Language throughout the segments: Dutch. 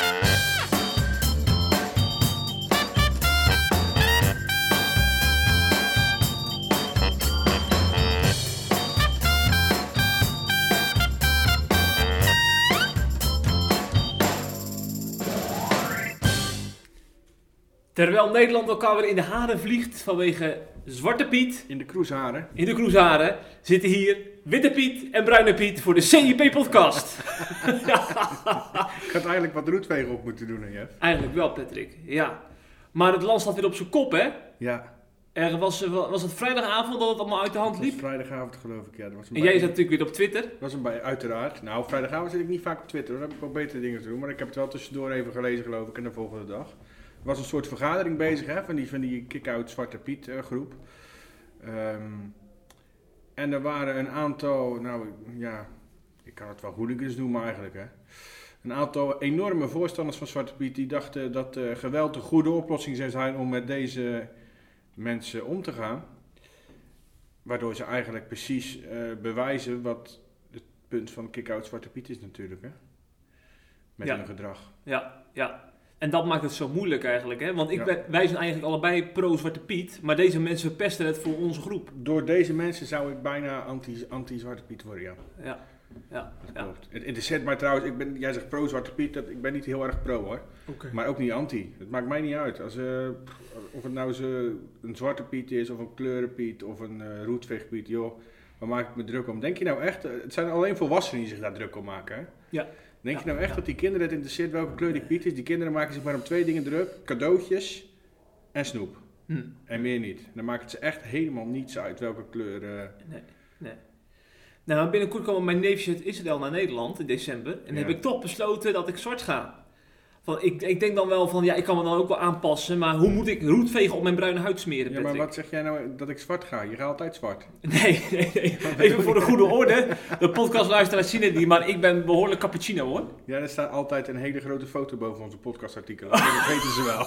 you Terwijl Nederland elkaar weer in de haren vliegt vanwege Zwarte Piet In de cruiseharen. in de cruiseharen, zitten hier Witte Piet en Bruine Piet voor de CIP-podcast. Ik had eigenlijk wat roetvegen op moeten doen, hè? Eigenlijk wel, Patrick. Ja. Maar het land staat weer op zijn kop, hè? Ja, Er was, eh, was het vrijdagavond dat het allemaal uit de hand liep? vrijdagavond geloof ik. Ja, dat was een En jij zat natuurlijk weer op Twitter. Dat was een bij, uiteraard. Nou, vrijdagavond zit ik niet vaak op Twitter. hoor. Dan heb ik wel betere dingen te doen. Maar ik heb het wel tussendoor even gelezen, geloof ik, en de volgende dag. Er was een soort vergadering bezig, hè, van die, van die kick-out Zwarte Piet eh, groep. Ehm, en er waren een aantal, nou ja, ik kan het wel hooligans noemen eigenlijk, hè. Een aantal enorme voorstanders van Zwarte Piet die dachten dat eh, geweld een goede oplossing zou zijn om met deze mensen om te gaan. Waardoor ze eigenlijk precies eh, bewijzen wat het punt van kick-out Zwarte Piet is natuurlijk, hè. Met Ja. hun gedrag. Ja, ja. En dat maakt het zo moeilijk eigenlijk, hè? Want ik Ja. ben, wij zijn eigenlijk allebei pro-Zwarte Piet, maar deze mensen verpesten het voor onze groep. Door deze mensen zou ik bijna anti- anti-Zwarte Piet worden, ja. Ja, ja, Dat ja. klopt. Het interesseert mij trouwens, ik ben, jij zegt pro-Zwarte Piet, dat, ik ben niet heel erg pro hoor. Oké. Maar ook niet anti. Het maakt mij niet uit. Als, eh, of het nou zo een Zwarte Piet is, of een Kleurenpiet, of een eh roetveegpiet, joh. Waar maak ik me druk om? Denk je nou echt, eh, het zijn alleen volwassenen die zich daar druk om maken, hè? Ja. Denk je nou echt dat die kinderen het interesseert welke kleur die piet is? Die kinderen maken zich maar om twee dingen druk. Cadeautjes en snoep. Hm. En meer niet. Dan maakt het ze echt helemaal niets uit welke kleur... eh, Nou, maar binnenkort komen mijn neefjes uit Israël naar Nederland in december. En dan heb ik toch besloten dat ik zwart ga. Van, ik, ik denk dan wel van, ja, ik kan me dan ook wel aanpassen, maar hoe moet ik roetvegen op mijn bruine huid smeren, Ja, maar wat zeg jij nou dat ik zwart ga? Je gaat altijd zwart. Nee, nee, nee. Even voor de goede orde. De podcastluisteraars zien het niet, maar ik ben behoorlijk cappuccino hoor. Ja, er staat altijd een hele grote foto boven onze podcastartikelen. dat weten ze wel.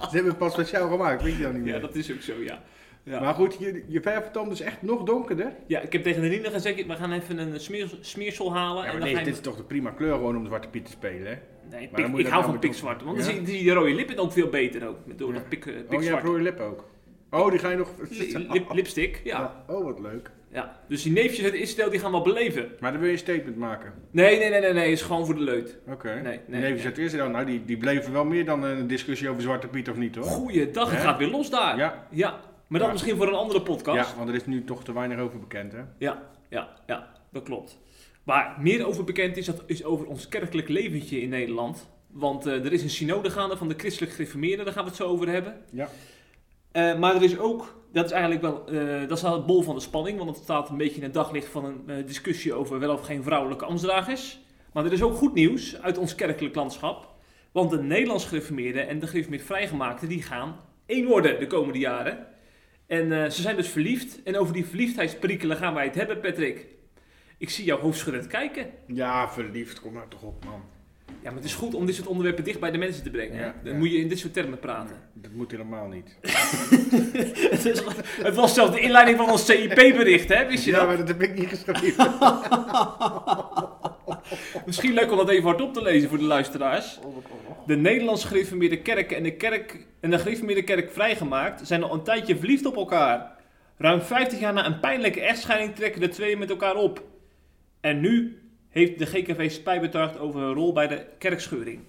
ze hebben het pas speciaal gemaakt, weet je dan niet meer. Ja, dat is ook zo, ja. Ja, Maar goed, je, je dus echt nog donkerder. ja ik heb tegen de Rina gezegd, we gaan even een smeer, smeersel halen. Ja, en dan nee, je dit is toch de prima kleur gewoon om de Zwarte Piet te spelen, hè? Nee, pik- ik hou nou van met pikzwart, want dan Ja? zie, zie je de rode lippen ook veel beter ook, door dat pik, eh, Oh, jij pikzwart. hebt rode lippen ook. Oh, die ga je nog... Li- lip- lipstick, ja. Oh, wat leuk. ja. Dus die neefjes uit Israël, die gaan wel beleven. Maar dan wil je een statement maken. Nee, nee, nee, nee, nee, is gewoon voor de leut. Oké. Nee, nee, nee, nee. uit Israël, nou, die, die bleven wel meer dan een discussie over Zwarte Piet of niet, hoor. Goeiedag, het gaat weer los daar. Ja. Ja, maar Ja. misschien voor een andere podcast. ja, want er is nu toch te weinig over bekend, hè? Ja, ja, ja, dat klopt. Waar meer over bekend is, dat is over ons kerkelijk leventje in Nederland. Want eh, er is een synode gaande van de christelijk gereformeerden, daar gaan we het zo over hebben. Ja. Eh, maar er is ook, dat is eigenlijk wel, eh, dat is wel het bol van de spanning, want het staat een beetje in het daglicht van een discussie over wel of geen vrouwelijke ambtsdragers. Maar er is ook goed nieuws uit ons kerkelijk landschap. Want de Nederlands gereformeerden en de gereformeerd vrijgemaakten, die gaan één worden de komende jaren. En eh, ze zijn dus verliefd. En over die verliefdheidsperikelen gaan wij het hebben, Patrick. Ik zie jou hoofdschuddend kijken. Ja, verliefd, kom nou toch op, man. Ja, maar het is goed om dit soort onderwerpen dicht bij de mensen te brengen. Ja, Dan ja. moet je in dit soort termen praten. Dat moet helemaal niet. het, is- het was zelfs de inleiding van ons CIP-bericht, hè? Wist je Ja, dat? maar dat heb ik niet geschreven. Misschien leuk om dat even hardop te lezen voor de luisteraars. De Nederlands gereformeerde kerk en de, kerk en de gereformeerde kerk vrijgemaakt zijn al een tijdje verliefd op elkaar. Ruim 50 jaar na een pijnlijke echtscheiding trekken de twee met elkaar op. En nu heeft de GKV spijt betuigd over hun rol bij de kerkscheuring.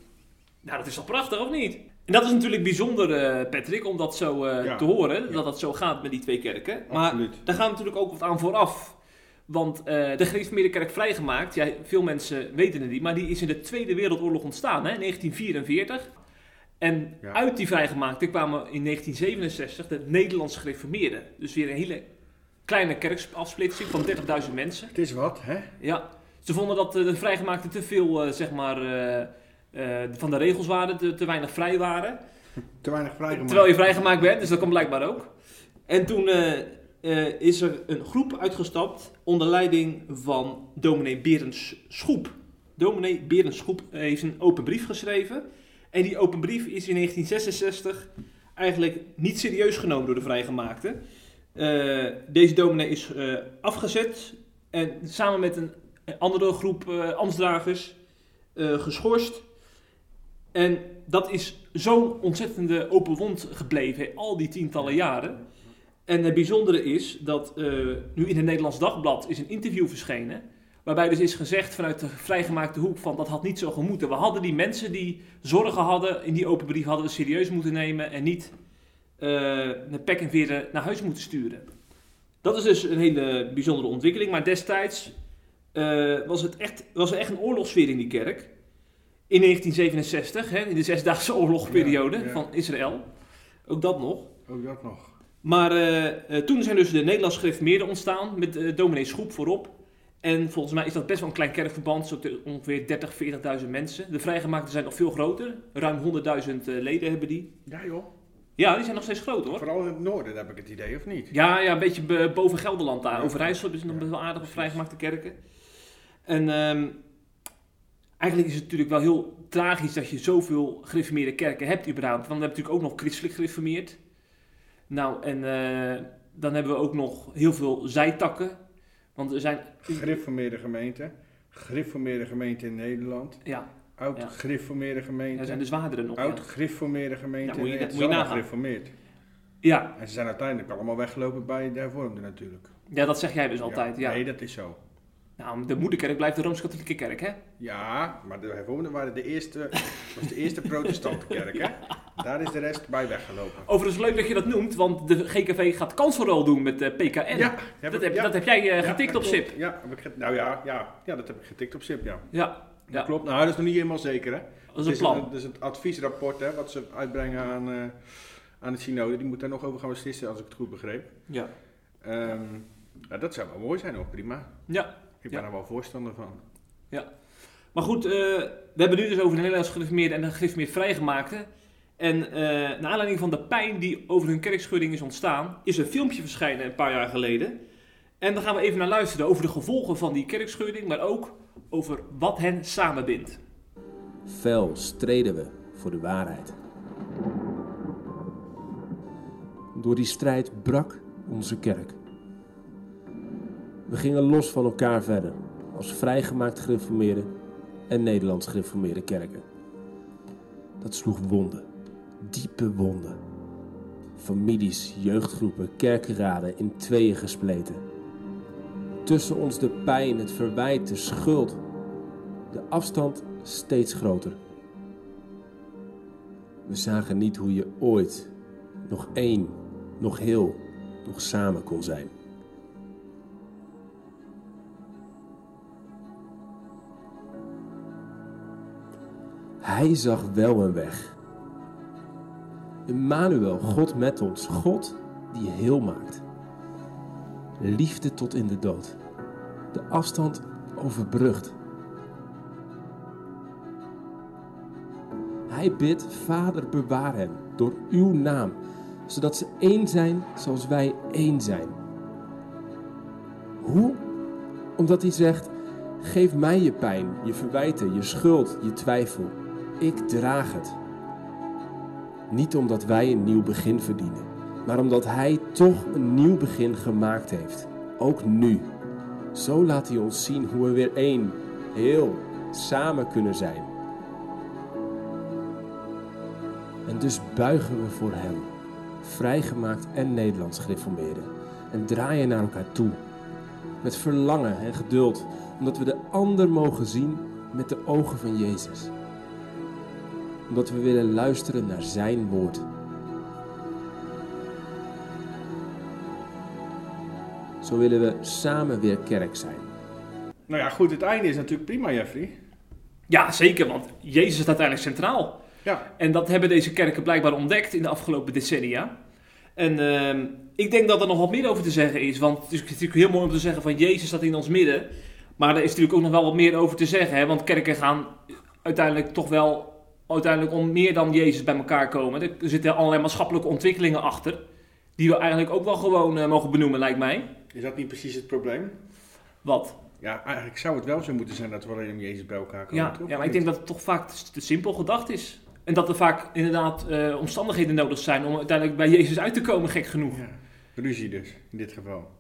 Nou, dat is toch prachtig, of niet? En dat is natuurlijk bijzonder, eh, Patrick, om dat zo eh, Ja. te horen, Ja. dat dat zo gaat met die twee kerken. Maar Absoluut. daar gaat natuurlijk ook wat aan vooraf. Want eh, de gereformeerde kerk vrijgemaakt, ja, veel mensen weten het niet, maar die is in de Tweede Wereldoorlog ontstaan, hè, in 1944. En Ja. uit die vrijgemaakte kwamen in 1967 de Nederlands gereformeerden. Dus weer een hele kleine kerkafsplitsing van 30.000 mensen. Het is wat, hè? Ja, ze vonden dat eh, de vrijgemaakten te veel eh, zeg maar, van de regels waren, te, te weinig vrij waren. Te weinig vrijgemaakt. Terwijl je vrijgemaakt bent, dus dat kan blijkbaar ook. En toen eh, is er een groep uitgestapt onder leiding van dominee Berends Schoep. Dominee Berends Schoep heeft een open brief geschreven. En die open brief is in 1966 eigenlijk niet serieus genomen door de vrijgemaakten. Eh, deze dominee is eh, afgezet en samen met een andere groep ambtsdragers geschorst. En dat is zo'n ontzettende open wond gebleven, al die tientallen jaren. En het bijzondere is dat eh, nu in het Nederlands Dagblad is een interview verschenen. Waarbij dus is gezegd vanuit de vrijgemaakte hoek van dat had niet zo gemoeten. We hadden die mensen die zorgen hadden in die open brief hadden we serieus moeten nemen en niet uh, met pek en veren naar huis moeten sturen. Dat is dus een hele bijzondere ontwikkeling. Maar destijds uh, was, het echt, was er echt een oorlogssfeer in die kerk. In 1967, hè, in de Zesdaagse oorlogperiode ja, ja. van Israël. Ook dat nog. Ook dat nog. Maar uh, toen zijn dus de Nederlandse gereformeerden ontstaan met uh, dominee Schroep voorop. En volgens mij is dat best wel een klein kerkverband, zo ongeveer 30, 40.000 mensen. De vrijgemaakten zijn nog veel groter, ruim 100.000 leden hebben die. Ja joh. Ja, die zijn nog steeds groot hoor. Vooral in het noorden heb ik het idee, of niet? Ja, ja een beetje boven Gelderland daar. Overijssel ze nog best wel aardige vrijgemaakte kerken. En um, eigenlijk is het natuurlijk wel heel tragisch dat je zoveel gereformeerde kerken hebt überhaupt. Want we hebben natuurlijk ook nog christelijk gereformeerd. Nou, en uh, dan hebben we ook nog heel veel zijtakken. Want er zijn... Gereformeerde gemeenten. Gereformeerde gemeenten in Nederland. Ja. Oud-gereformeerde gemeenten. Ja, zijn de zwaardere nog. Oud-gereformeerde gemeenten. Ja, moet je, het moet je nagaan. gereformeerd. Ja. En ze zijn uiteindelijk allemaal weggelopen bij de hervormden natuurlijk. Ja, dat zeg jij dus altijd. Ja. Nee, dat is zo. Nou, de moederkerk blijft de Rooms-Katholieke kerk, hè? Ja, maar de hervormden waren de eerste, was de eerste protestante kerk, hè? Daar is de rest bij weggelopen. Overigens leuk dat je dat noemt, want de GKV gaat kanselrol doen met de PKN. Ja, heb dat, heb, ja. dat heb jij uh, getikt ja, op SIP. Ja, heb ik nou ja, ja, ja, dat heb ik getikt op SIP, ja. Ja. Dat klopt. Nou, dat is nog niet helemaal zeker, hè? Dat is een plan. Dat is het adviesrapport, hè, wat ze uitbrengen aan, uh, aan het synode. Die moet daar nog over gaan beslissen, als ik het goed begreep. Ja. Um, nou, dat zou wel mooi zijn, ook prima. Ja. Ik ben er wel voorstander van. Ja. Maar goed, uh, we hebben nu dus over de Nederlandse gereformeerden en de gereformeerd vrijgemaakte. En uh, naar aanleiding van de pijn die over hun kerkschudding is ontstaan, is een filmpje verschenen een paar jaar geleden. En daar gaan we even naar luisteren over de gevolgen van die kerkschudding, maar ook over wat hen samenbindt. Fel streden we voor de waarheid. Door die strijd brak onze kerk. We gingen los van elkaar verder, als vrijgemaakt gereformeerde en Nederlands gereformeerde kerken. Dat sloeg wonden, diepe wonden. Families, jeugdgroepen, kerkenraden in tweeën gespleten. Tussen ons de pijn, het verwijt, de schuld. De afstand steeds groter. We zagen niet hoe je ooit nog één, nog heel, nog samen kon zijn. Hij zag wel een weg. Emmanuel, God met ons, God die heel maakt. Liefde tot in de dood. De afstand overbrugt. Hij bidt, Vader, bewaar hen door uw naam, zodat ze één zijn zoals wij één zijn. Hoe? Omdat hij zegt: Geef mij je pijn, je verwijten, je schuld, je twijfel. Ik draag het. Niet omdat wij een nieuw begin verdienen, maar omdat Hij toch een nieuw begin gemaakt heeft. Ook nu. Zo laat Hij ons zien hoe we weer één, heel, samen kunnen zijn. En dus buigen we voor Hem, vrijgemaakt en Nederlands gereformeerden, en draaien naar elkaar toe. Met verlangen en geduld, omdat we de ander mogen zien met de ogen van Jezus omdat we willen luisteren naar Zijn woord. Zo willen we samen weer kerk zijn. Nou ja, goed, het einde is natuurlijk prima, Jeffrey. Ja, zeker, want Jezus staat uiteindelijk centraal. Ja. En dat hebben deze kerken blijkbaar ontdekt in de afgelopen decennia. En uh, ik denk dat er nog wat meer over te zeggen is, want het is natuurlijk heel mooi om te zeggen van Jezus staat in ons midden. Maar er is natuurlijk ook nog wel wat meer over te zeggen, hè? want kerken gaan uiteindelijk toch wel uiteindelijk om meer dan Jezus bij elkaar komen. Er zitten allerlei maatschappelijke ontwikkelingen achter. Die we eigenlijk ook wel gewoon uh, mogen benoemen, lijkt mij. Is dat niet precies het probleem? Wat? Ja, eigenlijk zou het wel zo moeten zijn dat we alleen om Jezus bij elkaar komen. Ja, ja maar ik denk dat het toch vaak te simpel gedacht is. En dat er vaak inderdaad uh, omstandigheden nodig zijn om uiteindelijk bij Jezus uit te komen, gek genoeg. Ja. Ruzie dus, in dit geval.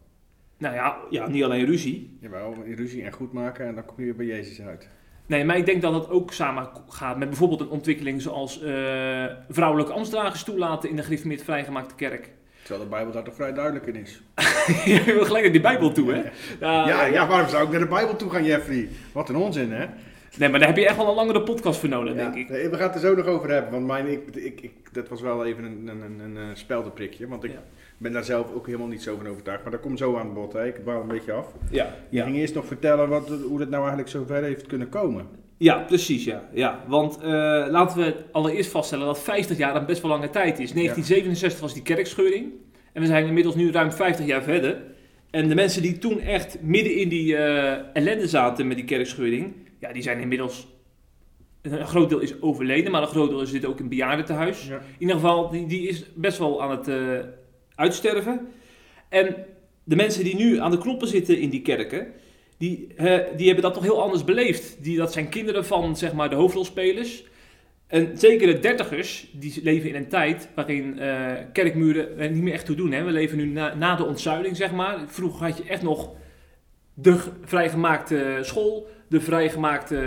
Nou ja, ja, niet alleen ruzie. Jawel, ruzie en goed maken en dan kom je bij Jezus uit. Nee, maar ik denk dat het ook samen gaat met bijvoorbeeld een ontwikkeling zoals eh, vrouwelijke ambtsdragers toelaten in de gereformeerd vrijgemaakte kerk. Terwijl de Bijbel daar toch vrij duidelijk in is. je wil gelijk naar die Bijbel toe, hè? Ja, ja, waarom zou ik naar de Bijbel toe gaan, Jeffrey? Wat een onzin, hè? Nee, maar daar heb je echt wel een langere podcast voor nodig, Ja, denk ik. nee, we gaan het er zo nog over hebben, want mijn, ik, ik, ik, dat was wel even een, een, een, een, een speldenprikje, want ik Ja. Ben daar zelf ook helemaal niet zo van overtuigd. Maar dat komt zo aan het bod, hè? ik dwaal een beetje af. Ja, Je ging eerst nog vertellen wat, hoe dat nou eigenlijk zo ver heeft kunnen komen. Ja, precies, ja. ja. Want eh, laten we allereerst vaststellen dat 50 jaar een best wel lange tijd is. 1967 was die kerkscheuring. En we zijn inmiddels nu ruim 50 jaar verder. En de mensen die toen echt midden in die eh, ellende zaten met die kerkscheuring... Ja, die zijn inmiddels... Een groot deel is overleden, maar een groot deel zit ook in bejaardentehuis. Ja. In ieder geval, die, die is best wel aan het eh, uitsterven. En de mensen die nu aan de knoppen zitten in die kerken, die, eh, die hebben dat toch heel anders beleefd. Die, dat zijn kinderen van zeg maar, de hoofdrolspelers. En zeker de dertigers, die leven in een tijd waarin eh, kerkmuren er niet meer echt toe doen. Hè. We leven nu na, na de ontzuiling, zeg maar. Vroeger had je echt nog de vrijgemaakte school, de vrijgemaakte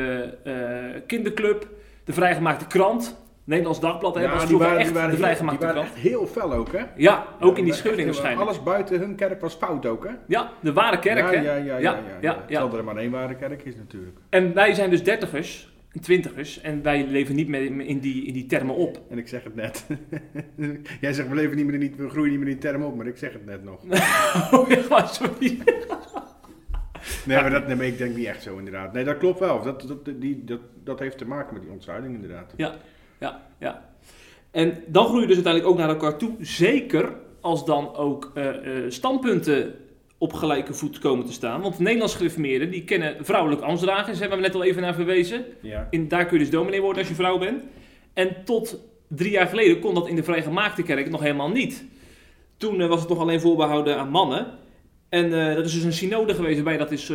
eh, kinderclub, de vrijgemaakte krant. Nederlands Dagblad, hè, was die waren, echt die waren, de vrijgemaakte echt heel fel ook, hè? Ja, ook in die scheuring waarschijnlijk. Alles buiten hun kerk was fout ook, hè? Ja, de ware kerk, ja, hè? ja, ja, ja, ja, ja, ja. Terwijl er maar één ware kerk is natuurlijk. En wij zijn dus dertigers, twintigers, en wij leven niet meer in die, in die termen op. En ik zeg het net. Jij zegt we leven niet meer in die, we groeien niet meer in die term op, maar ik zeg het net nog. Oh, ja, sorry. Nee, maar dat, nee, maar ik denk niet echt zo inderdaad. Nee, dat klopt wel. Dat, dat, die, dat, dat heeft te maken met die ontzuiling inderdaad. Ja, ja. En dan groeien dus uiteindelijk ook naar elkaar toe. Zeker als dan ook eh, eh, standpunten op gelijke voet komen te staan. Want de Nederlands gereformeerden, die kennen vrouwelijke ambtsdragers. Daar hebben we net al even naar verwezen. Ja. In, daar kun je dus dominee worden als je vrouw bent. En tot drie jaar geleden kon dat in de vrijgemaakte kerk nog helemaal niet. Toen eh, was het nog alleen voorbehouden aan mannen. En dat is dus een synode geweest waarbij dat is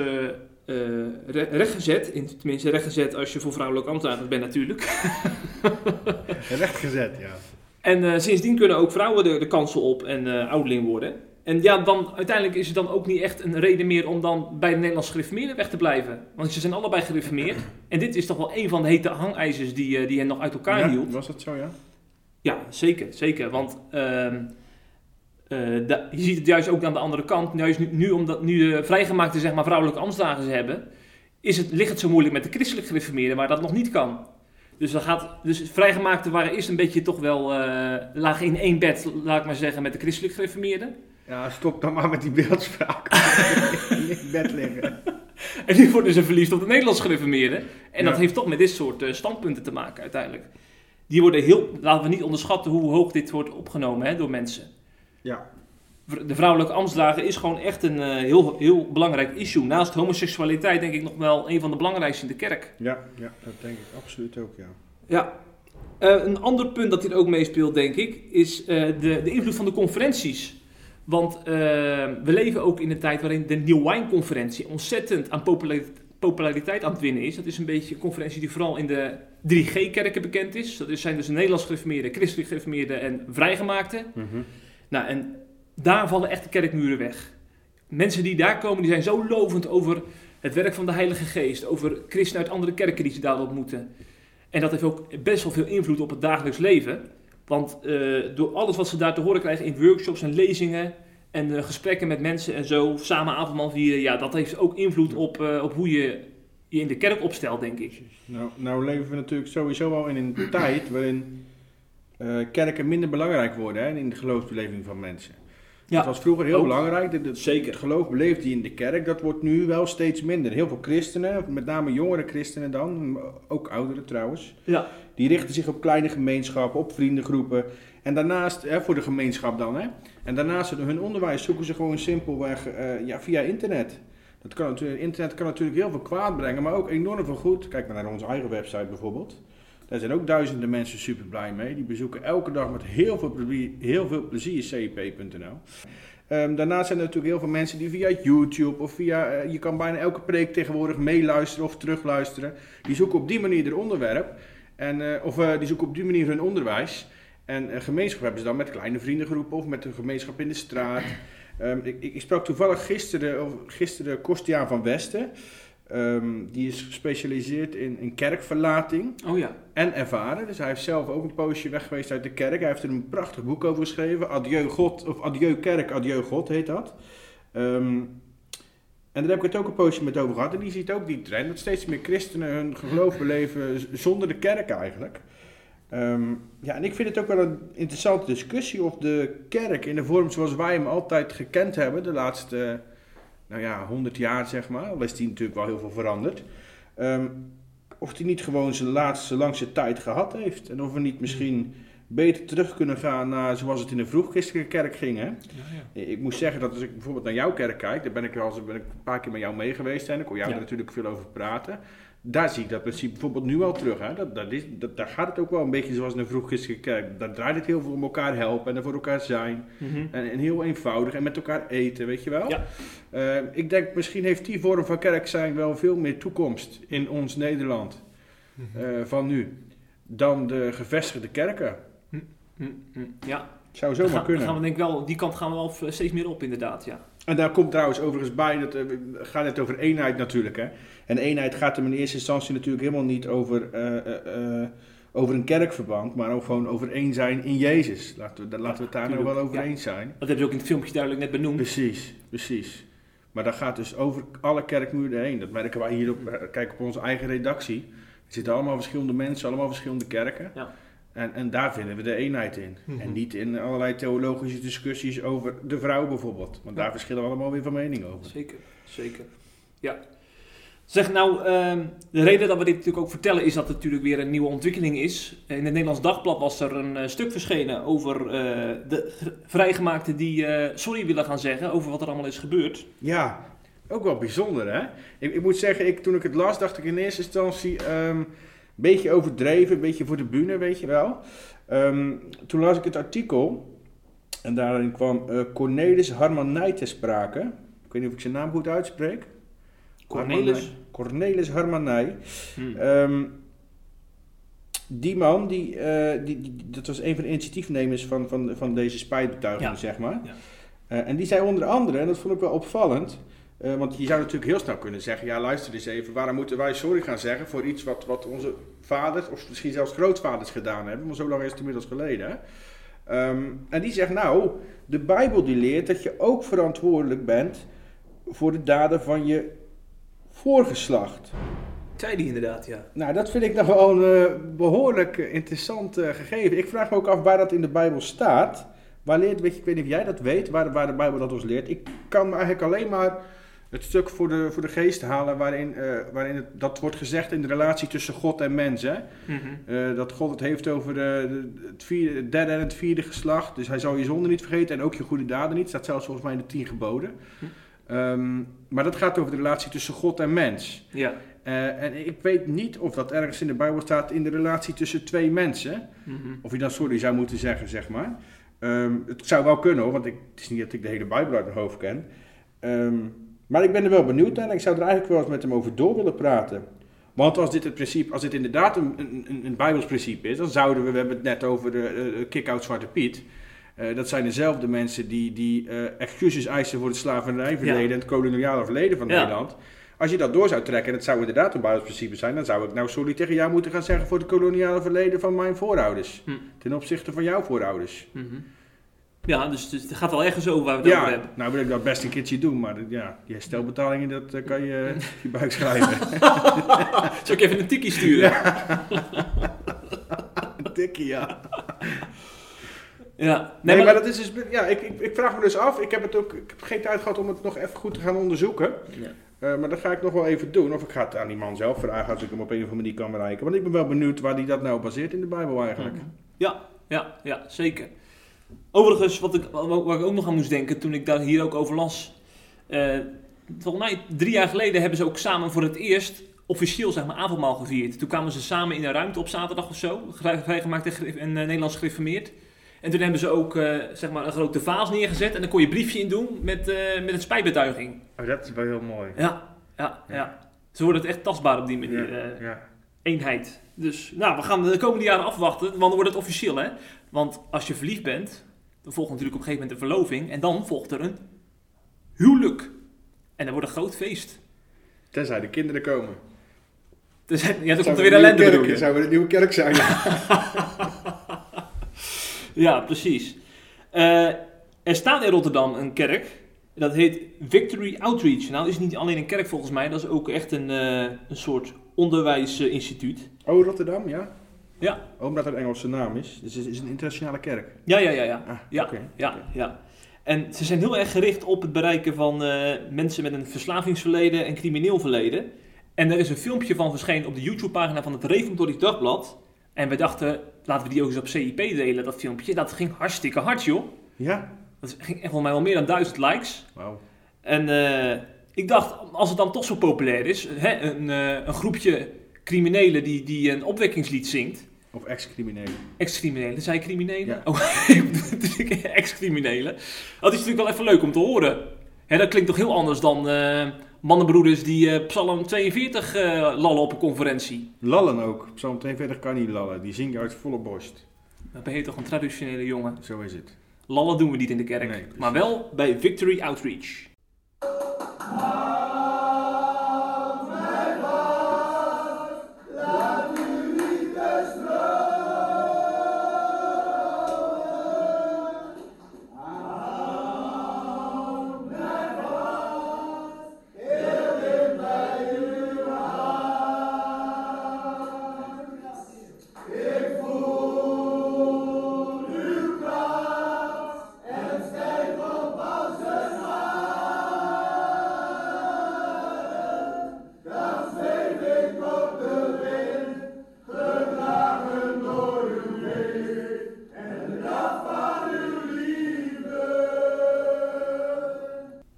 eh, re- rechtgezet. In, tenminste, rechtgezet als je voor vrouwelijke ambtenaren bent natuurlijk. Rechtgezet, ja. En eh, sindsdien kunnen ook vrouwen de, de kansel op en eh ouderling worden. En ja, dan uiteindelijk is het dan ook niet echt een reden meer om dan bij de Nederlandse gereformeerden weg te blijven. Want ze zijn allebei gereformeerd. En dit is toch wel een van de hete hangijzers die, die hen nog uit elkaar Ja, hield. Was dat zo, ja? Ja, zeker, zeker. Want eh, da- je ziet het juist ook aan de andere kant. Juist nu, nu omdat nu de vrijgemaakte zeg maar, vrouwelijke ambtsdagen ze hebben, is het, ligt het zo moeilijk met de christelijk gereformeerden waar dat nog niet kan. Dus, dan gaat, dus vrijgemaakte waren eerst een beetje toch wel, eh lagen in één bed, laat ik maar zeggen, met de christelijk gereformeerden. Ja, stop dan maar met die beeldspraak. in bed liggen. En nu worden ze verliefd op de Nederlands gereformeerden. En dat heeft toch met dit soort eh, standpunten te maken uiteindelijk. Die worden heel, laten we niet onderschatten hoe hoog dit wordt opgenomen hè, door mensen. Ja. De vrouwelijke ambtsdrager is gewoon echt een eh, heel, heel belangrijk issue. Naast homoseksualiteit denk ik nog wel een van de belangrijkste in de kerk. Ja, ja, dat denk ik absoluut ook, ja. Ja. Eh, een ander punt dat hier ook meespeelt, denk ik, is eh, de, de invloed van de conferenties. Want we leven ook in een tijd waarin de New Wine Conferentie ontzettend aan populariteit, populariteit aan het winnen is. Dat is een beetje een conferentie die vooral in de 3G-kerken bekend is. Dat is- zijn dus de Nederlands gereformeerden, christelijk gereformeerden en vrijgemaakten. Nou, en daar vallen echt de kerkmuren weg. Mensen die daar komen, die zijn zo lovend over het werk van de Heilige Geest, over christenen uit andere kerken die ze daar ontmoeten. En dat heeft ook best wel veel invloed op het dagelijks leven. Want eh, door alles wat ze daar te horen krijgen in workshops en lezingen en eh, gesprekken met mensen en zo, samen avondmaal vieren, ja, dat heeft ook invloed op, eh, op hoe je je in de kerk opstelt, denk ik. Nou, nou leven we natuurlijk sowieso al in een tijd waarin eh, kerken minder belangrijk worden hè, in de geloofsbeleving van mensen. Ja. Het was vroeger heel Ook. belangrijk. De, de- Zeker. Het geloof beleefde je in de kerk. Dat wordt nu wel steeds minder. Heel veel christenen, met name jongere christenen dan, ook ouderen trouwens, Ja, die richten zich op kleine gemeenschappen, op vriendengroepen. En daarnaast, hè, voor de gemeenschap dan, hè. En daarnaast hun onderwijs zoeken ze gewoon simpelweg eh, ja, via internet. Dat kan natuurlijk, internet kan natuurlijk heel veel kwaad brengen, maar ook enorm veel goed. Kijk maar naar onze eigen website bijvoorbeeld. Daar zijn ook duizenden mensen super blij mee. Die bezoeken elke dag met heel veel plezier, heel veel plezier cip.nl. Ehm, daarnaast zijn er natuurlijk heel veel mensen die via YouTube of via, eh, je kan bijna elke preek tegenwoordig meeluisteren of terugluisteren. Die zoeken op die manier hun onderwerp. En, eh, of eh, die zoeken op die manier hun onderwijs. En een gemeenschap hebben ze dan met kleine vriendengroepen of met een gemeenschap in de straat. Ehm, ik, ik sprak toevallig gisteren, of gisteren Kostiaan van Westen. Ehm, die is gespecialiseerd in, in kerkverlating Oh ja. en ervaren. Dus hij heeft zelf ook een poosje weg geweest uit de kerk. Hij heeft er een prachtig boek over geschreven. Adieu God, of Adieu Kerk, Adieu God heet dat. Ehm, en daar heb ik het ook een poosje met over gehad. En die ziet ook die trend dat steeds meer christenen hun geloof beleven zonder de kerk eigenlijk. Ehm, ja, en ik vind het ook wel een interessante discussie of de kerk in de vorm zoals wij hem altijd gekend hebben, de laatste, nou ja, 100 jaar zeg maar, al is die natuurlijk wel heel veel veranderd. Ehm, of die niet gewoon zijn laatste langste tijd gehad heeft. En of we niet misschien beter terug kunnen gaan naar zoals het in de vroegchristelijke kerk ging. Hè? Ja, ja. Ik moet zeggen dat als ik bijvoorbeeld naar jouw kerk kijk, daar ben ik, al, ben ik een paar keer met jou mee geweest en ik hoor jou Ja. er natuurlijk veel over praten. Daar zie ik dat principe bijvoorbeeld nu al terug. Hè? Dat, dat is, dat, daar gaat het ook wel een beetje zoals in de vroegchristelijke kerk. Daar draait het heel veel om elkaar helpen en er voor elkaar zijn. Mhm. En, en heel eenvoudig en met elkaar eten, weet je wel? Ja. Eh, ik denk misschien heeft die vorm van kerk zijn wel veel meer toekomst in ons Nederland Mhm. eh, van nu dan de gevestigde kerken. Hm, hm. Ja, Zou zomaar gaan, kunnen. gaan we denk ik wel, die kant gaan we wel steeds meer op inderdaad, ja. En daar komt trouwens overigens bij, dat, eh, we gaan het over eenheid natuurlijk. Hè? En eenheid gaat hem in eerste instantie natuurlijk helemaal niet over, eh, eh, eh, over een kerkverband, maar ook gewoon over één zijn in Jezus. Laten we, daar- laten we het daar nou wel over ja. eens zijn. Dat hebben ze ook in het filmpje duidelijk net benoemd. Precies, precies. Maar dat gaat dus over alle kerkmuren heen. Dat merken wij hier op, kijk op onze eigen redactie. Er zitten allemaal verschillende mensen, allemaal verschillende kerken. Ja. En, en daar vinden we de eenheid in. Mhm. En niet in allerlei theologische discussies over de vrouw bijvoorbeeld. Want daar verschillen we allemaal weer van mening over. Zeker, zeker. Ja. Zeg nou, ehm, de reden dat we dit natuurlijk ook vertellen is dat het natuurlijk weer een nieuwe ontwikkeling is. In het Nederlands Dagblad was er een eh, stuk verschenen over eh, de vrijgemaakten die eh, sorry willen gaan zeggen over wat er allemaal is gebeurd. Ja, ook wel bijzonder hè. Ik, ik moet zeggen, ik, toen ik het las dacht ik in eerste instantie ehm, een beetje overdreven, een beetje voor de bühne, weet je wel. Ehm, toen las ik het artikel en daarin kwam Cornelis Harmanij ter sprake. Ik weet niet of ik zijn naam goed uitspreek. Cornelis. Cornelis Harmanij. Hm. Ehm, die man, die, eh, die, die- dat was een van de initiatiefnemers van, van, van deze spijtbetuiging, Ja. zeg maar. Ja. Eh, en die zei onder andere, en dat vond ik wel opvallend, eh, want je zou natuurlijk heel snel kunnen zeggen, ja luister eens even, waarom moeten wij sorry gaan zeggen voor iets wat, wat onze vaders, of misschien zelfs grootvaders gedaan hebben, want zo lang is het inmiddels geleden. Ehm, en die zegt, nou, de Bijbel die leert dat je ook verantwoordelijk bent voor de daden van je voorgeslacht. Zei die inderdaad, ja. Nou, dat vind ik nog wel een eh, behoorlijk eh, interessant eh, gegeven. Ik vraag me ook af waar dat in de Bijbel staat. Waar leert, weet je, ik weet niet of jij dat weet, waar, waar de Bijbel dat ons leert. Ik kan eigenlijk alleen maar het stuk voor de, voor de geest halen waarin, waarin het, dat wordt gezegd in de relatie tussen God en mens. Hè? Mhm. Dat God het heeft over de, de- het, vierde, het derde en het vierde geslacht. Dus hij zal je zonde niet vergeten en ook je goede daden niet. staat zelfs volgens mij in de tien geboden. Hm. Ehm, maar dat gaat over de relatie tussen God en mens. Ja. Eh, en ik weet niet of dat ergens in de Bijbel staat in de relatie tussen twee mensen. Mhm. Of je dan sorry zou moeten zeggen, zeg maar. Ehm, het zou wel kunnen hoor, want ik, het is niet dat ik de hele Bijbel uit mijn hoofd ken. Ehm, maar ik ben er wel benieuwd naar en ik zou er eigenlijk wel eens met hem over door willen praten. Want als dit, het principe, als dit inderdaad een, een, een, Bijbels principe is, dan zouden we, we hebben het net over de eh, kick-out Zwarte Piet. Eh, dat zijn dezelfde mensen die, die eh, excuses eisen voor het slavernijverleden Ja. en het koloniale verleden van Ja. Nederland. Als je dat door zou trekken en het zou inderdaad een Bijbels principe zijn, dan zou ik nou sorry tegen jou moeten gaan zeggen voor het koloniale verleden van mijn voorouders. Hm. Ten opzichte van jouw voorouders. Mhm. Ja, dus, dus het gaat wel ergens over waar we het over Ja, hebben. nou wil ik dat best een keertje doen, maar dat- ja, die herstelbetalingen, dat eh, kan je op je buik schrijven. Zal ik even een tikkie sturen? Een tikkie, ja. Ja. Nee, maar, maar dat is dus, ja, ik, ik, ik vraag me dus af, ik heb, het ook, ik heb geen tijd gehad om het nog even goed te gaan onderzoeken. Ja. Eh, maar dat ga ik nog wel even doen. Of ik ga het aan die man zelf vragen als ik hem op een of andere manier kan bereiken. Want ik ben wel benieuwd waar hij dat nou baseert in de Bijbel eigenlijk. Ja, ja, ja, zeker. Overigens, wat ik, waar ik ook nog aan moest denken toen ik daar hier ook over las. eh, volgens mij drie jaar geleden hebben ze ook samen voor het eerst officieel zeg maar, avondmaal gevierd. Toen kwamen ze samen in een ruimte op zaterdag of zo, vrij- vrijgemaakt en eh, Nederlands gereformeerd. En toen hebben ze ook eh, zeg maar een grote vaas neergezet en dan kon je een briefje in doen met, eh, met een spijtbetuiging. Oh, dat is wel heel mooi. Ja, ja, ja. Ze worden het echt tastbaar op die manier. eh, ja. eenheid. Dus nou, we gaan de komende jaren afwachten, want dan wordt het officieel hè. Want als je verliefd bent, dan volgt natuurlijk op een gegeven moment een verloving en dan volgt er een huwelijk. En dan wordt een groot feest. Tenzij de kinderen komen. Dus, ja, dan komt er weer ellende kerk, bedoel je. Zou weer een nieuwe kerk zijn. Ja, precies. Eh, er staat in Rotterdam een kerk. Dat heet Victory Outreach. Nou is het niet alleen een kerk volgens mij. Dat is ook echt een, eh, een soort onderwijsinstituut. oh, Rotterdam, ja? Ja. Oh, omdat het een Engelse naam is. Dus het is een internationale kerk. Ja, ja, ja, ja. Ah, Ja, ja, ja. En ze zijn heel erg gericht op het bereiken van eh, mensen met een verslavingsverleden en crimineel verleden. En er is een filmpje van verschenen op de YouTube-pagina van het Reformatorisch Dagblad. En we dachten, laten we die ook eens op CIP delen, dat filmpje. Dat ging hartstikke hard, joh. Ja? Dat ging echt volgens mij wel meer dan duizend likes. Wauw. En eh, ik dacht, als het dan toch zo populair is, hè, een, eh, een groepje criminelen die, die een opwekkingslied zingt. Of ex-criminelen. Ex-criminelen, zei criminelen? Ja. Oh, ex-criminelen. Dat is natuurlijk wel even leuk om te horen. Hè, dat klinkt toch heel anders dan eh, mannenbroeders die eh, Psalm 42 eh, lallen op een conferentie. Lallen ook. Psalm 42 kan niet lallen. Die zingen uit volle borst. Dan ben je toch een traditionele jongen. Zo is het. Lallen doen we niet in de kerk, Nee, maar wel bij Victory Outreach.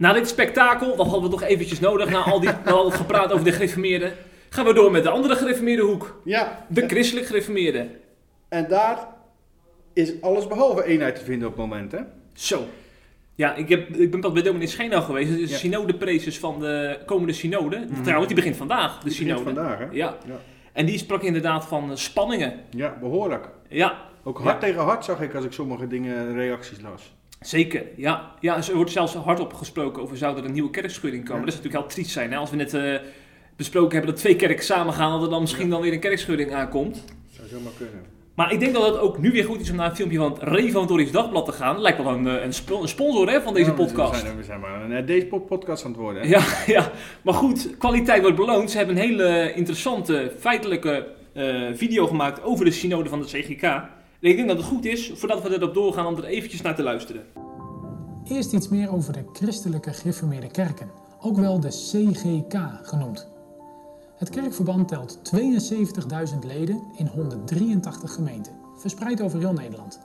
Na dit spektakel, dat hadden we toch eventjes nodig, na al, die, na al het gepraat over de gereformeerden, gaan we door met de andere gereformeerde hoek. Ja. De christelijk gereformeerden. En daar is alles behalve eenheid te vinden op het moment, hè? Zo. Ja, ik, heb, ik ben pas bij dominee Scheenau geweest. Dat is de Ja. synodepreces van de komende synode. Mhm. Trouwens, die begint vandaag, de Die begint synode. vandaag, hè? Ja. Ja. En die sprak inderdaad van spanningen. Ja, behoorlijk. Ja, Ook hard Ja. tegen hard zag ik als ik sommige dingen, reacties las. Zeker. Ja, ja er wordt zelfs hardop gesproken over zou er een nieuwe kerkschudding komen. Ja. Dat is natuurlijk heel triest zijn. Hè? Als we net eh, besproken hebben dat twee kerken samengaan, dat er dan misschien Ja. dan weer een kerkschudding aankomt. Zou zomaar kunnen. Maar ik denk dat het ook nu weer goed is om naar een filmpje van het Reformatorisch Dagblad te gaan. Lijkt wel een, eh, een, spo- een sponsor hè, van deze Ja, we podcast. zijn, we zijn maar een eh, deze po- podcast aan het worden, hè? Ja, ja, maar goed, kwaliteit wordt beloond. Ze hebben een hele interessante feitelijke video gemaakt over de synode van de CGK. Ik denk dat het goed is, voordat we erop doorgaan, om er eventjes naar te luisteren. Eerst iets meer over de christelijke gereformeerde kerken, ook wel de CGK genoemd. Het kerkverband telt 72.000 leden in 183 gemeenten, verspreid over heel Nederland.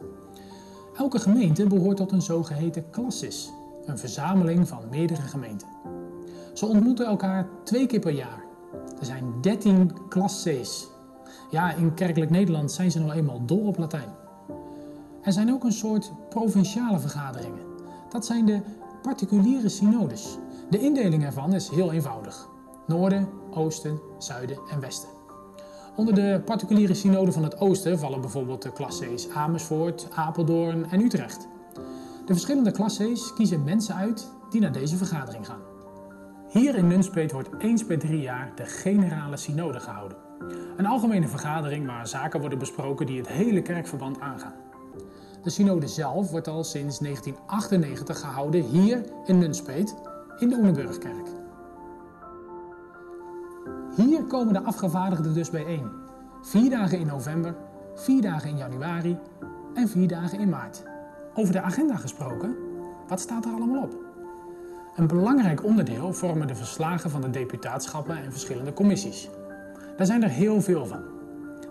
Elke gemeente behoort tot een zogeheten klassis, een verzameling van meerdere gemeenten. Ze ontmoeten elkaar twee keer per jaar. Er zijn 13 klasses. Ja, in kerkelijk Nederland zijn ze nou eenmaal dol op Latijn. Er zijn ook een soort provinciale vergaderingen. Dat zijn de particuliere synodes. De indeling ervan is heel eenvoudig. Noorden, oosten, zuiden en westen. Onder de particuliere synode van het oosten vallen bijvoorbeeld de klassees Amersfoort, Apeldoorn en Utrecht. De verschillende klassees kiezen mensen uit die naar deze vergadering gaan. Hier in Nunspeet wordt eens per drie jaar de generale synode gehouden. Een algemene vergadering waar zaken worden besproken die het hele kerkverband aangaan. De synode zelf wordt al sinds 1998 gehouden hier in Nunspeet in de Oeneburgkerk. Hier komen de afgevaardigden dus bijeen. Vier dagen in november, vier dagen in januari en vier dagen in maart. Over de agenda gesproken, wat staat er allemaal op? Een belangrijk onderdeel vormen de verslagen van de deputaatschappen en verschillende commissies. Daar zijn er heel veel van.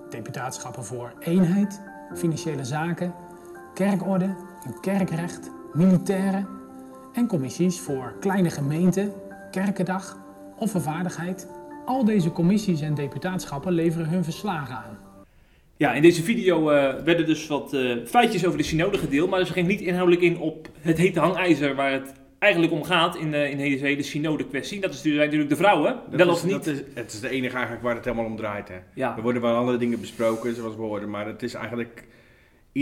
Deputaatschappen voor eenheid, financiële zaken, kerkorde en kerkrecht, militairen en commissies voor kleine gemeenten, kerkendag, offervaardigheid. Al deze commissies en deputaatschappen leveren hun verslagen aan. Ja, in deze video eh, werden dus wat eh, feitjes over de synode gedeeld, maar ze ging niet inhoudelijk in op het hete hangijzer waar het eigenlijk om gaat in, eh, in deze hele synode kwestie. Dat is natuurlijk de vrouwen, Dat wel is, of niet. Dat is, het is de enige eigenlijk waar het helemaal om draait, hè? ja. Er worden wel andere dingen besproken, zoals we hoorden, maar het is eigenlijk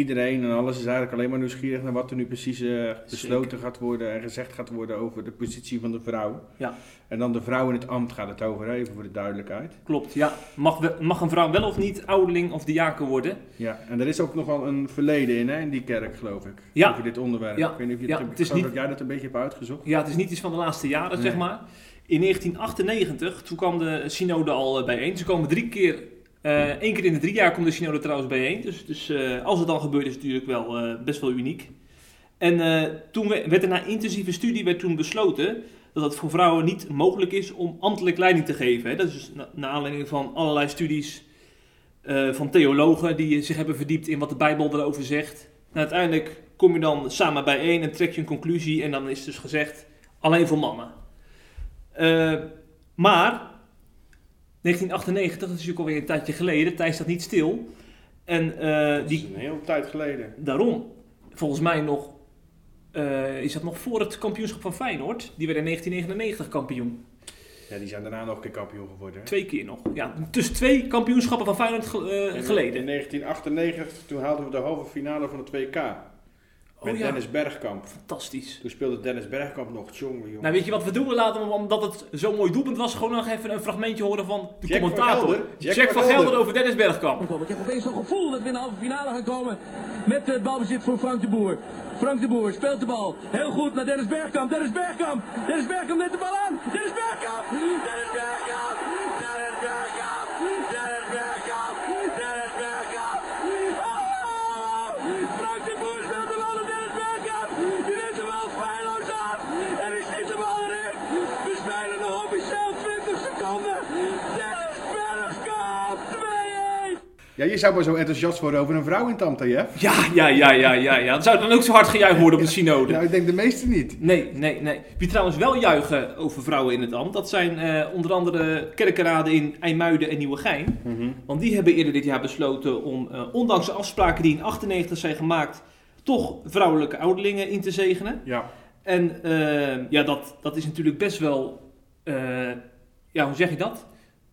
iedereen en alles is eigenlijk alleen maar nieuwsgierig naar wat er nu precies eh, besloten gaat worden en gezegd gaat worden over de positie van de vrouw. Ja. En dan de vrouw in het ambt gaat het over, hè, even voor de duidelijkheid. Klopt, ja. Mag, we- mag een vrouw wel of niet ouderling of diaken worden? Ja, en er is ook nogal een verleden in, hè, in die kerk, geloof ik. Ja. Over dit onderwerp. Ja. Ik weet niet of je Ja, het, is niet- dat jij dat een beetje hebt uitgezocht. Ja, het is niet iets van de laatste jaren, zeg maar. In 1998, toen kwam de synode al eh, bijeen. Ze komen drie keer, eh één keer in de drie jaar komt de synode trouwens bijeen. Dus, eh, als het dan gebeurt is het natuurlijk wel eh, best wel uniek. En eh, toen we- werd er na intensieve studie werd toen besloten dat het voor vrouwen niet mogelijk is om ambtelijk leiding te geven. Hè. Dat is dus na, naar aanleiding van allerlei studies eh, van theologen die zich hebben verdiept in wat de Bijbel erover zegt. Uiteindelijk kom je dan samen bijeen en trek je een conclusie en dan is dus gezegd alleen voor mannen. Eh, maar 1998, dat is natuurlijk alweer een tijdje geleden, de tijd staat niet stil. En eh, Dat die, is een hele tijd geleden. daarom, volgens mij nog, eh, is dat nog voor het kampioenschap van Feyenoord. Die werd in 1999 kampioen. Ja, die zijn daarna nog een keer kampioen geworden. hè. Twee keer nog. Ja, dus twee kampioenschappen van Feyenoord ge- eh, geleden. In 1998, toen haalden we de halve finale van het WK. Met Oh ja, Dennis Bergkamp. fantastisch. Toen speelde Dennis Bergkamp nog, jongen, jongen. Nou, weet je wat we doen? We laten omdat het zo'n mooi doelpunt was, gewoon nog even een fragmentje horen van de Jack van commentator. Gelder. Jack, Jack van van Gelder Gelder. over Dennis Bergkamp. Ik heb opeens zo'n gevoel dat we in de halve finale gaan komen met het balbezit voor Frank de Boer. Frank de Boer speelt de bal heel goed naar Dennis Bergkamp. Dennis Bergkamp. Dennis Bergkamp neemt de bal aan. Dennis Bergkamp. Dennis Bergkamp. Ja, je zou maar zo enthousiast worden over een vrouw in Tamta, Jeff. Ja, ja, ja, ja, ja, ja. Dat zou dan ook zo hard gejuicht worden op de synode. Nou, ik denk de meeste niet. Nee, nee, nee. Wie trouwens wel juichen over vrouwen in het ambt, dat zijn eh, onder andere kerkenraden in IJmuiden en Nieuwegein. Want die hebben eerder dit jaar besloten om, eh, ondanks de afspraken die in 98 zijn gemaakt, toch vrouwelijke ouderlingen in te zegenen. Ja. En eh, ja, dat, dat is natuurlijk best wel, ja, hoe zeg je dat?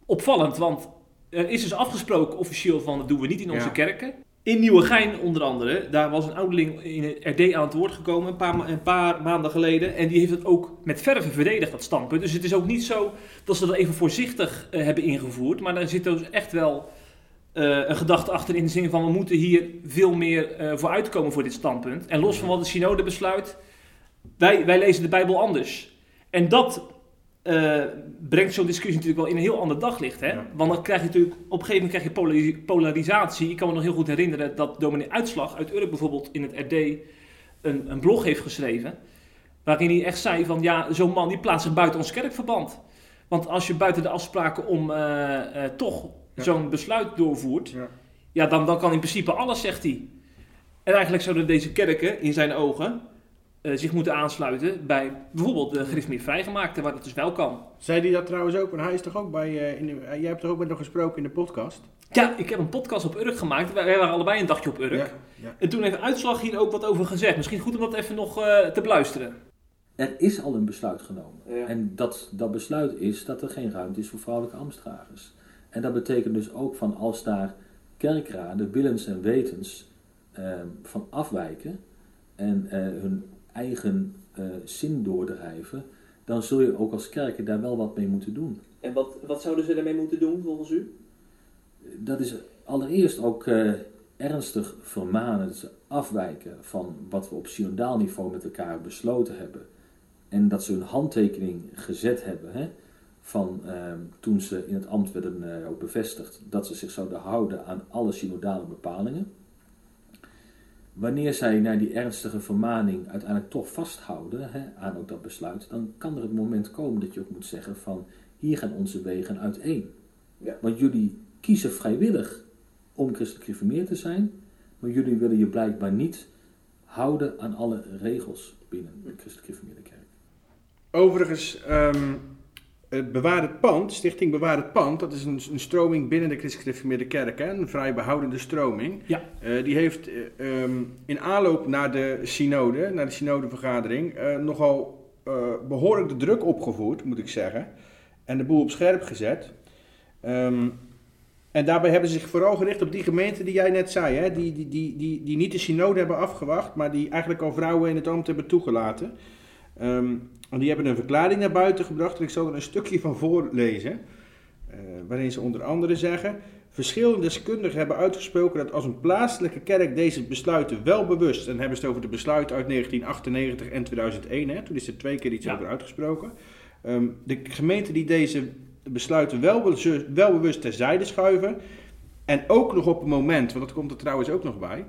Opvallend, want er is dus afgesproken officieel van dat doen we niet in onze Ja. kerken. In Nieuwegein onder andere, daar was een ouderling in het RD aan het woord gekomen een paar, een paar maanden geleden. En die heeft het ook met verve verdedigd, dat standpunt. Dus het is ook niet zo dat ze dat even voorzichtig eh, hebben ingevoerd. Maar daar zit dus echt wel eh, een gedachte achter in de zin van we moeten hier veel meer eh, voor uitkomen voor dit standpunt. En los van wat de synode besluit, wij, wij lezen de Bijbel anders. En dat eh, brengt zo'n discussie natuurlijk wel in een heel ander daglicht. Hè? Ja. Want dan krijg je natuurlijk, op een gegeven moment krijg je polari- polarisatie. Ik kan me nog heel goed herinneren dat dominee Uitslag uit Urk bijvoorbeeld in het RD een, een blog heeft geschreven. Waarin hij echt zei van ja, zo'n man die plaatst zich buiten ons kerkverband. Want als je buiten de afspraken om eh, eh, toch Ja. zo'n besluit doorvoert, Ja. ja, dan, dan kan in principe alles, zegt hij. En eigenlijk zouden deze kerken, in zijn ogen, eh, zich moeten aansluiten bij bijvoorbeeld de gereformeerd vrijgemaakte, waar dat dus wel kan. Zei hij dat trouwens ook? Want hij is toch ook bij... eh, in de, eh, jij hebt toch ook met hem gesproken in de podcast? Ja, ik heb een podcast op Urk gemaakt. Wij wij waren allebei een dagje op Urk. Ja. ja. En toen heeft Uitslag hier ook wat over gezegd. Misschien goed om dat even nog eh, te beluisteren. Er is al een besluit genomen. Ja. En dat, dat besluit is dat er geen ruimte is voor vrouwelijke ambtsdragers. En dat betekent dus ook van als daar kerkraden, willens en wetens van afwijken en eh, hun eigen eh, zin doordrijven, dan zul je ook als kerken daar wel wat mee moeten doen. En wat, wat zouden ze daarmee moeten doen volgens u? Dat is allereerst ook eh, ernstig vermanen, dat ze afwijken van wat we op synodaal niveau met elkaar besloten hebben. En dat ze hun handtekening gezet hebben hè, van eh, toen ze in het ambt werden eh, ook bevestigd, dat ze zich zouden houden aan alle synodale bepalingen. Wanneer zij naar die ernstige vermaning uiteindelijk toch vasthouden hè, aan ook dat besluit, dan kan er het moment komen dat je ook moet zeggen van hier gaan onze wegen uiteen. Ja. Want jullie kiezen vrijwillig om christelijk gereformeerd te zijn, maar jullie willen je blijkbaar niet houden aan alle regels binnen de christelijk gereformeerde kerk. Overigens, ehm, Bewaar het Pand, Stichting Bewaar het Pand, dat is een, een stroming binnen de Christelijk Gereformeerde Kerk, hè, een vrij behoudende stroming. Ja. Eh, die heeft eh, ehm, in aanloop naar de synode, naar de synodevergadering, eh, nogal eh, behoorlijk de druk opgevoerd, moet ik zeggen. En de boel op scherp gezet. Ehm, En daarbij hebben ze zich vooral gericht op die gemeenten die jij net zei, hè? Die, die, die, die, die niet de synode hebben afgewacht, maar die eigenlijk al vrouwen in het ambt hebben toegelaten. Ehm, en die hebben een verklaring naar buiten gebracht en ik zal er een stukje van voorlezen. eh, waarin ze onder andere zeggen: Verschillende deskundigen hebben uitgesproken dat als een plaatselijke kerk deze besluiten wel bewust, en dan hebben ze het over de besluiten uit 1998 en 2001, hè, toen is er twee keer iets Ja. over uitgesproken. Ehm, de gemeenten die deze besluiten wel, be- wel bewust terzijde schuiven, en ook nog op het moment, want dat komt er trouwens ook nog bij,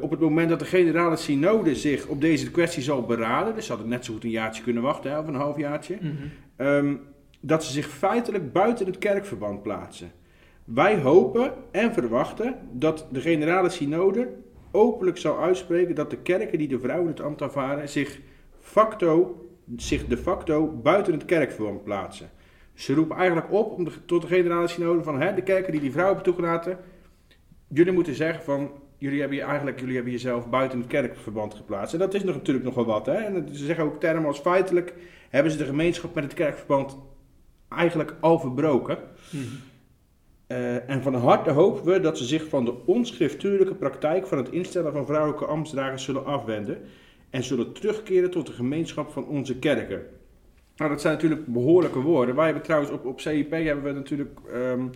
op het moment dat de generale synode zich op deze kwestie zal beraden, dus ze hadden net zo goed een jaartje kunnen wachten, hè, of een halfjaartje, Mhm. Ehm, dat ze zich feitelijk buiten het kerkverband plaatsen. Wij hopen en verwachten dat de generale synode openlijk zal uitspreken dat de kerken die de vrouwen het ambt aanvaren zich, facto, zich de facto buiten het kerkverband plaatsen. Ze roepen eigenlijk op om de, tot de generale synode van hè, de kerken die die vrouwen hebben toegelaten, jullie moeten zeggen van jullie hebben je eigenlijk jullie hebben jezelf buiten het kerkverband geplaatst. En dat is nog, natuurlijk nogal wat. Hè? En ze zeggen ook termen als feitelijk hebben ze de gemeenschap met het kerkverband eigenlijk al verbroken. Mhm. Eh, en van harte hopen we dat ze zich van de onschriftuurlijke praktijk van het instellen van vrouwelijke ambtsdragers zullen afwenden en zullen terugkeren tot de gemeenschap van onze kerken. Nou, dat zijn natuurlijk behoorlijke woorden. Wij hebben trouwens op, op CIP hebben we natuurlijk ehm,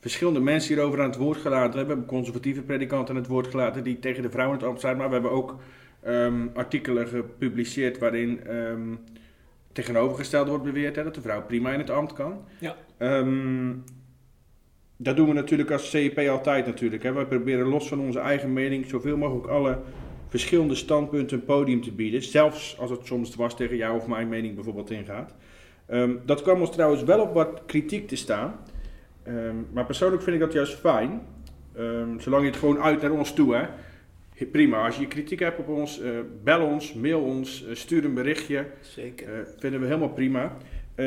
verschillende mensen hierover aan het woord gelaten. We hebben conservatieve predikanten aan het woord gelaten die tegen de vrouwen het ambt zijn, maar we hebben ook ehm, artikelen gepubliceerd waarin ehm, tegenovergesteld wordt beweerd hè, dat de vrouw prima in het ambt kan. Ja. Ehm, dat doen we natuurlijk als CIP altijd natuurlijk. Hè. Wij proberen los van onze eigen mening zoveel mogelijk alle verschillende standpunten een podium te bieden. Zelfs als het soms dwars tegen jou of mijn mening bijvoorbeeld ingaat. Dat kwam ons trouwens wel op wat kritiek te staan. Ehm, maar persoonlijk vind ik dat juist fijn. Ehm, zolang je het gewoon uit naar ons toe, hè. Prima, als je kritiek hebt op ons, eh, bel ons, mail ons, eh, stuur een berichtje. Zeker. Eh, vinden we helemaal prima.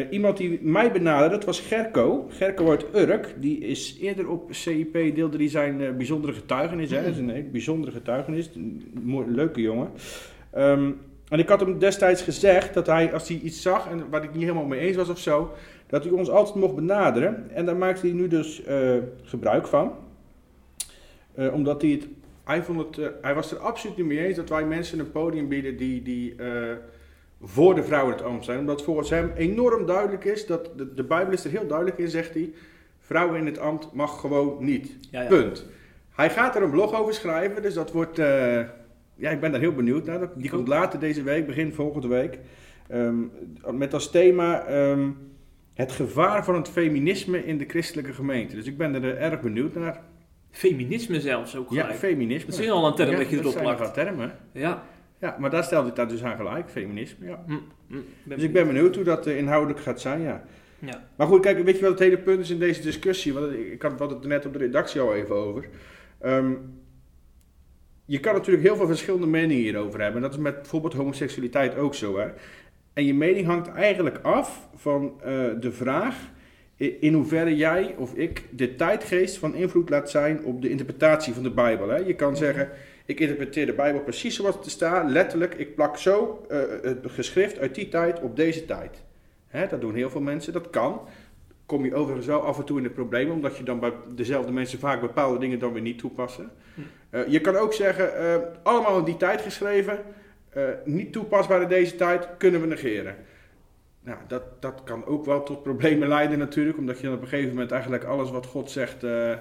Iemand die mij benaderde, dat was Gerco. Gerco uit Urk. Die is eerder op CIP, deelde die zijn bijzondere getuigenis. Hè? Dat is een bijzondere getuigenis. Een mooi- leuke jongen. Ehm, en ik had hem destijds gezegd dat hij, als hij iets zag, en waar ik niet helemaal mee eens was of zo, dat hij ons altijd mocht benaderen. En daar maakte hij nu dus eh, gebruik van. Eh, omdat hij het. Hij, vond het, eh, hij was er absoluut niet mee eens dat wij mensen een podium bieden die, die voor de vrouwen het ambt zijn. Omdat volgens hem enorm duidelijk is dat de, de Bijbel is er heel duidelijk in, zegt hij. Vrouwen in het ambt mag gewoon niet. Ja, ja. Punt. Hij gaat er een blog over schrijven, dus dat wordt. ja, ik ben daar heel benieuwd naar. Die komt later deze week, begin volgende week. Ehm, met als thema ehm, het gevaar van het feminisme in de christelijke gemeente. Dus ik ben er eh, erg benieuwd naar. Feminisme zelfs ook Ja, feminisme. dat is al een term Ja, dat je erop plakt. termen. Ja. Ja, maar daar stelde ik daar dus aan gelijk, feminisme. Ja. Hm, ben Dus ik ben benieuwd hoe dat eh, inhoudelijk gaat zijn, ja. Ja. Maar goed, kijk, weet je wat het hele punt is in deze discussie? Want ik ik had het er net op de redactie al even over. Ehm, je kan natuurlijk heel veel verschillende meningen hierover hebben. En dat is met bijvoorbeeld homoseksualiteit ook zo. Hè? En je mening hangt eigenlijk af van eh, de vraag in hoeverre jij of ik de tijdgeest van invloed laat zijn op de interpretatie van de Bijbel. Hè? Je kan zeggen, ik interpreteer de Bijbel precies zoals het staat, letterlijk, ik plak zo eh, het geschrift uit die tijd op deze tijd. Hè, dat doen heel veel mensen, dat kan. Kom je overigens wel af en toe in de problemen, omdat je dan bij dezelfde mensen vaak bepaalde dingen dan weer niet toepassen. Hm. Eh, je kan ook zeggen, allemaal in die tijd geschreven, eh, niet toepasbaar in deze tijd, kunnen we negeren. Nou, dat, dat kan ook wel tot problemen leiden natuurlijk, omdat je dan op een gegeven moment eigenlijk alles wat God zegt eh,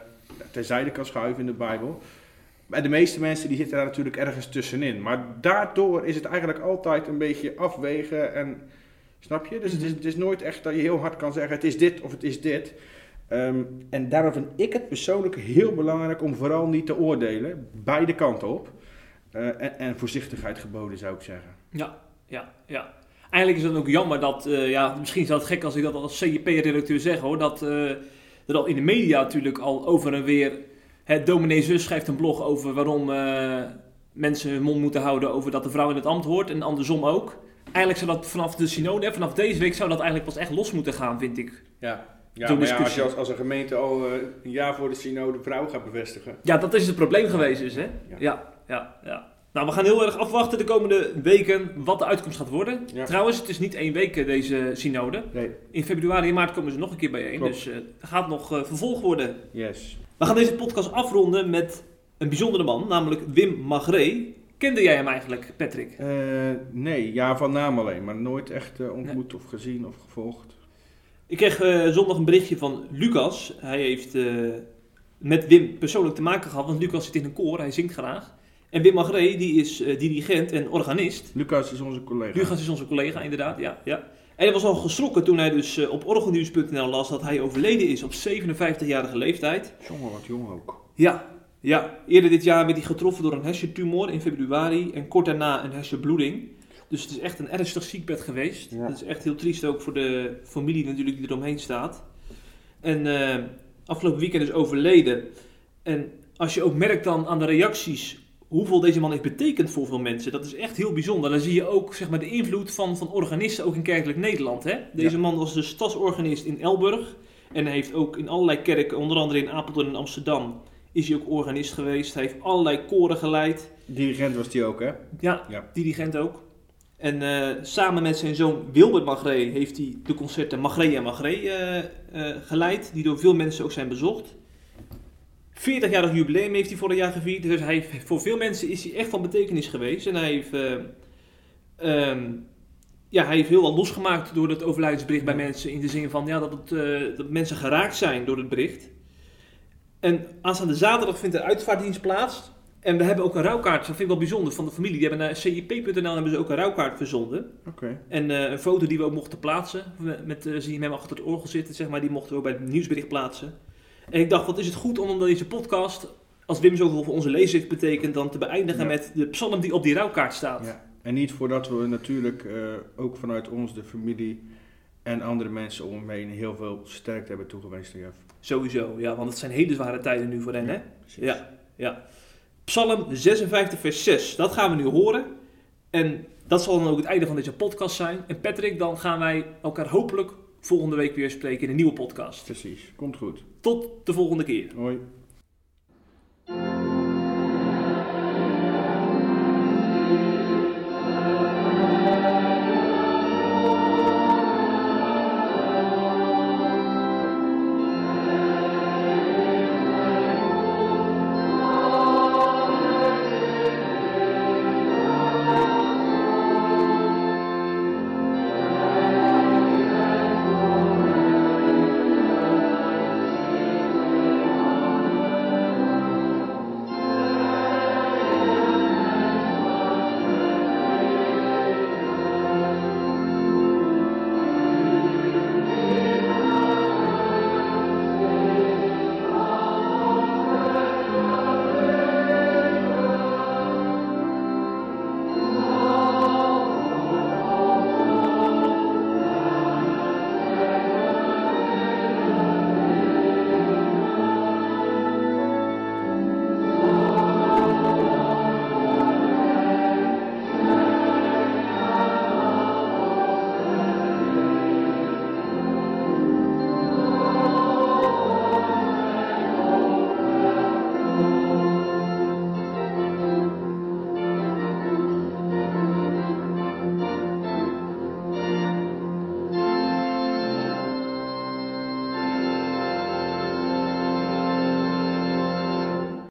terzijde kan schuiven in de Bijbel. Maar de meeste mensen die zitten daar natuurlijk ergens tussenin. Maar daardoor is het eigenlijk altijd een beetje afwegen en... Snap je? Dus het, is, het is nooit echt dat je heel hard kan zeggen: het is dit of het is dit. Ehm, en daarom vind ik het persoonlijk heel belangrijk om vooral niet te oordelen, beide kanten op. Eh, en, en voorzichtigheid geboden zou ik zeggen. Ja, ja, ja. Eigenlijk is het ook jammer dat, eh, ja, misschien is dat gek als ik dat als CJP-redacteur zeg hoor, dat eh, er al in de media natuurlijk al over en weer, het dominee Zus schrijft een blog over waarom eh, mensen hun mond moeten houden over dat de vrouw in het ambt hoort en andersom ook. Eigenlijk zou dat vanaf de synode, vanaf deze week zou dat eigenlijk pas echt los moeten gaan, vind ik. Ja, ja maar ja, als je als, als een gemeente al eh, een jaar voor de synode vrouw gaat bevestigen. Ja, dat is het probleem geweest dus, hè? Ja. Ja, ja, ja. Nou, we gaan heel erg afwachten de komende weken wat de uitkomst gaat worden. Ja. Trouwens, het is niet één week eh, deze synode. Nee, In februari en maart komen ze nog een keer bijeen. Klopt. Dus eh, er gaat nog eh, vervolg worden. yes. We gaan deze podcast afronden met een bijzondere man, namelijk Wim Magré. Kende jij hem eigenlijk, Patrick? Eh, nee, ja, van naam alleen, maar nooit echt eh, ontmoet of gezien of gevolgd. Ik kreeg eh, zondag een berichtje van Lucas. Hij heeft eh, met Wim persoonlijk te maken gehad, want Lucas zit in een koor, hij zingt graag. En Wim Magré, die is eh, dirigent en organist. Lucas is onze collega. Lucas is onze collega, inderdaad, ja. ja. En hij was al geschrokken toen hij dus eh, op orgelnieuws.nl las dat hij overleden is op 57-jarige leeftijd. Jongen, wat jong ook. Ja, ja, eerder dit jaar werd hij getroffen door een hersentumor in februari en kort daarna een hersenbloeding. Dus het is echt een ernstig ziekbed geweest. Ja. Dat is echt heel triest ook voor de familie natuurlijk die eromheen staat. En eh, afgelopen weekend is overleden. En als je ook merkt dan aan de reacties hoeveel deze man heeft betekend voor veel mensen, dat is echt heel bijzonder. Dan zie je ook zeg maar, de invloed van, van organisten ook in kerkelijk Nederland. Hè? Deze man was de stadsorganist in Elburg en hij heeft ook in allerlei kerken, onder andere in Apeldoorn en Amsterdam, is hij ook organist geweest. Hij heeft allerlei koren geleid. Dirigent was die ook, hè? Ja, Ja. dirigent ook. En eh, samen met zijn zoon Wilbert Magré heeft hij de concerten Magré en Magré eh, eh, geleid, die door veel mensen ook zijn bezocht. 40-jarig jubileum heeft hij vorig jaar gevierd, dus hij, voor veel mensen is hij echt van betekenis geweest. En hij heeft, eh, ehm, ja, hij heeft heel wat losgemaakt door het overlijdensbericht bij mensen, in de zin van ja, dat, het, eh, dat mensen geraakt zijn door het bericht. En aanstaande zaterdag vindt de uitvaartdienst plaats. En we hebben ook een rouwkaart, dat vind ik wel bijzonder, van de familie. Die hebben naar cip.nl hebben ze ook een rouwkaart verzonden. Oké. En eh, een foto die we ook mochten plaatsen, met, met eh, zie je hem achter het orgel zitten, zeg maar, die mochten we ook bij het nieuwsbericht plaatsen. En ik dacht, wat is het goed om deze podcast, als Wim zoveel voor onze lezers heeft betekend, dan te beëindigen Ja. met de psalm die op die rouwkaart staat. Ja. En niet voordat we natuurlijk eh, ook vanuit ons, de familie en andere mensen om hem heen heel veel sterkte hebben toegewenst. Jeff. Sowieso, ja, want het zijn hele zware tijden nu voor hen, hè? precies. Ja, ja. Psalm 56, vers 6. Dat gaan we nu horen. En dat zal dan ook het einde van deze podcast zijn. En Patrick, dan gaan wij elkaar hopelijk volgende week weer spreken in een nieuwe podcast. Precies. Komt goed. Tot de volgende keer. Hoi.